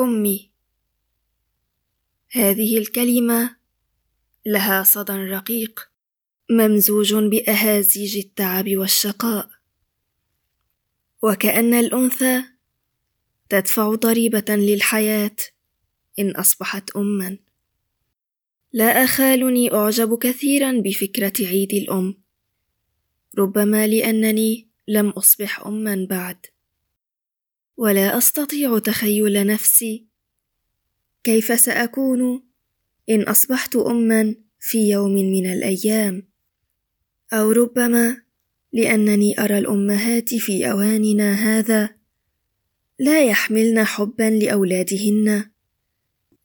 أمي. هذه الكلمة لها صدى رقيق ممزوج بأهازيج التعب والشقاء. وكأن الأنثى تدفع ضريبة للحياة إن أصبحت اما. لا أخالني أعجب كثيرا بفكرة عيد الأم ربما لأنني لم أصبح اما بعد. ولا أستطيع تخيل نفسي. كيف سأكون إن أصبحت اما في يوم من الأيام؟ أو ربما لأنني أرى الأمهات في أواننا هذا لا يحملن حبا لأولادهن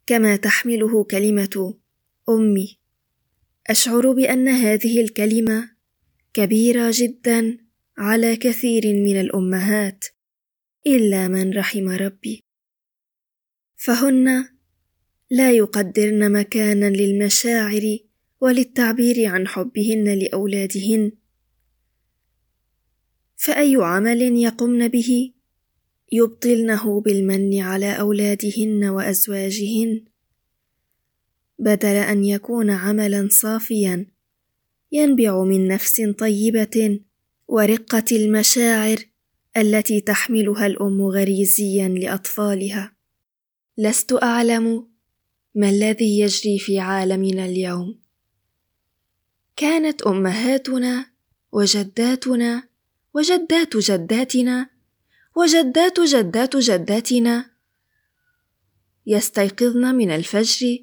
كما تحمله كلمة أمي. أشعر بأن هذه الكلمة كبيرة جدا على كثير من الأمهات. إلا من رحم ربي. فهن لا يقدرن مكانا للمشاعر وللتعبير عن حبهن لأولادهن. فأي عمل يقمن به يبطلنه بالمن على أولادهن وأزواجهن. بدل أن يكون عملا صافيا ينبع من نفس طيبة ورقة المشاعر التي تحملها الأم غريزيا لأطفالها. لست أعلم ما الذي يجري في عالمنا اليوم. كانت أمهاتنا وجداتنا وجدات جداتنا وجدات جدات جداتنا يستيقظن من الفجر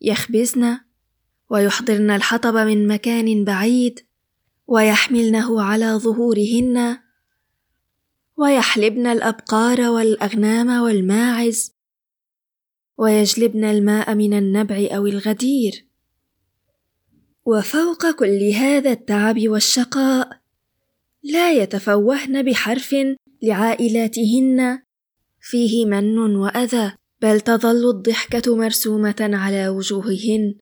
يخبزن ويحضرن الحطب من مكان بعيد ويحملنه على ظهورهن ويحلبن الأبقار والأغنام والماعز ويجلبن الماء من النبع أو الغدير. وفوق كل هذا التعب والشقاء لا يتفوهن بحرف لعائلاتهن فيه من وأذى بل تظل الضحكة مرسومة على وجوههن.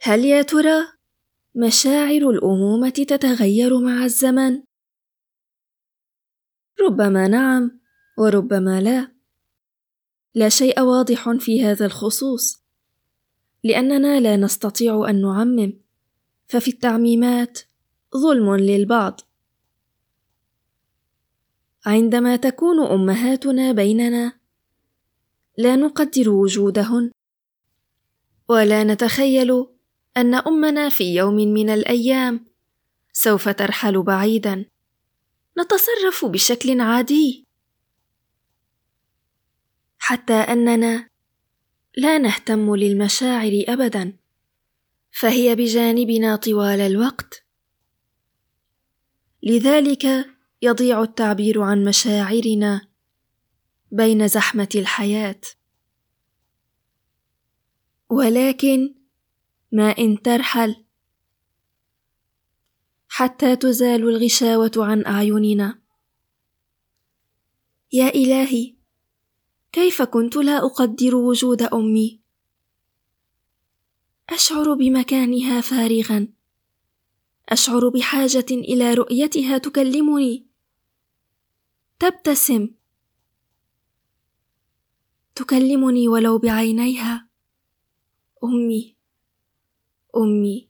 هل يا ترى مشاعر الأمومة تتغير مع الزمن؟ ربما نعم وربما لا. لا شيء واضح في هذا الخصوص. لأننا لا نستطيع أن نعمم ففي التعميمات ظلم للبعض. عندما تكون أمهاتنا بيننا لا نقدر وجودهن. ولا نتخيل أن أمنا في يوم من الأيام سوف ترحل بعيدا. نتصرف بشكل عادي. حتى أننا لا نهتم للمشاعر ابدا فهي بجانبنا طوال الوقت. لذلك يضيع التعبير عن مشاعرنا بين زحمة الحياة. ولكن ما إن ترحل حتى تزال الغشاوة عن أعيننا. يا إلهي كيف كنت لا أقدر وجود أمي؟ أشعر بمكانها فارغا. أشعر بحاجة إلى رؤيتها تكلمني. تبتسم. تكلمني ولو بعينيها. أمي أمي.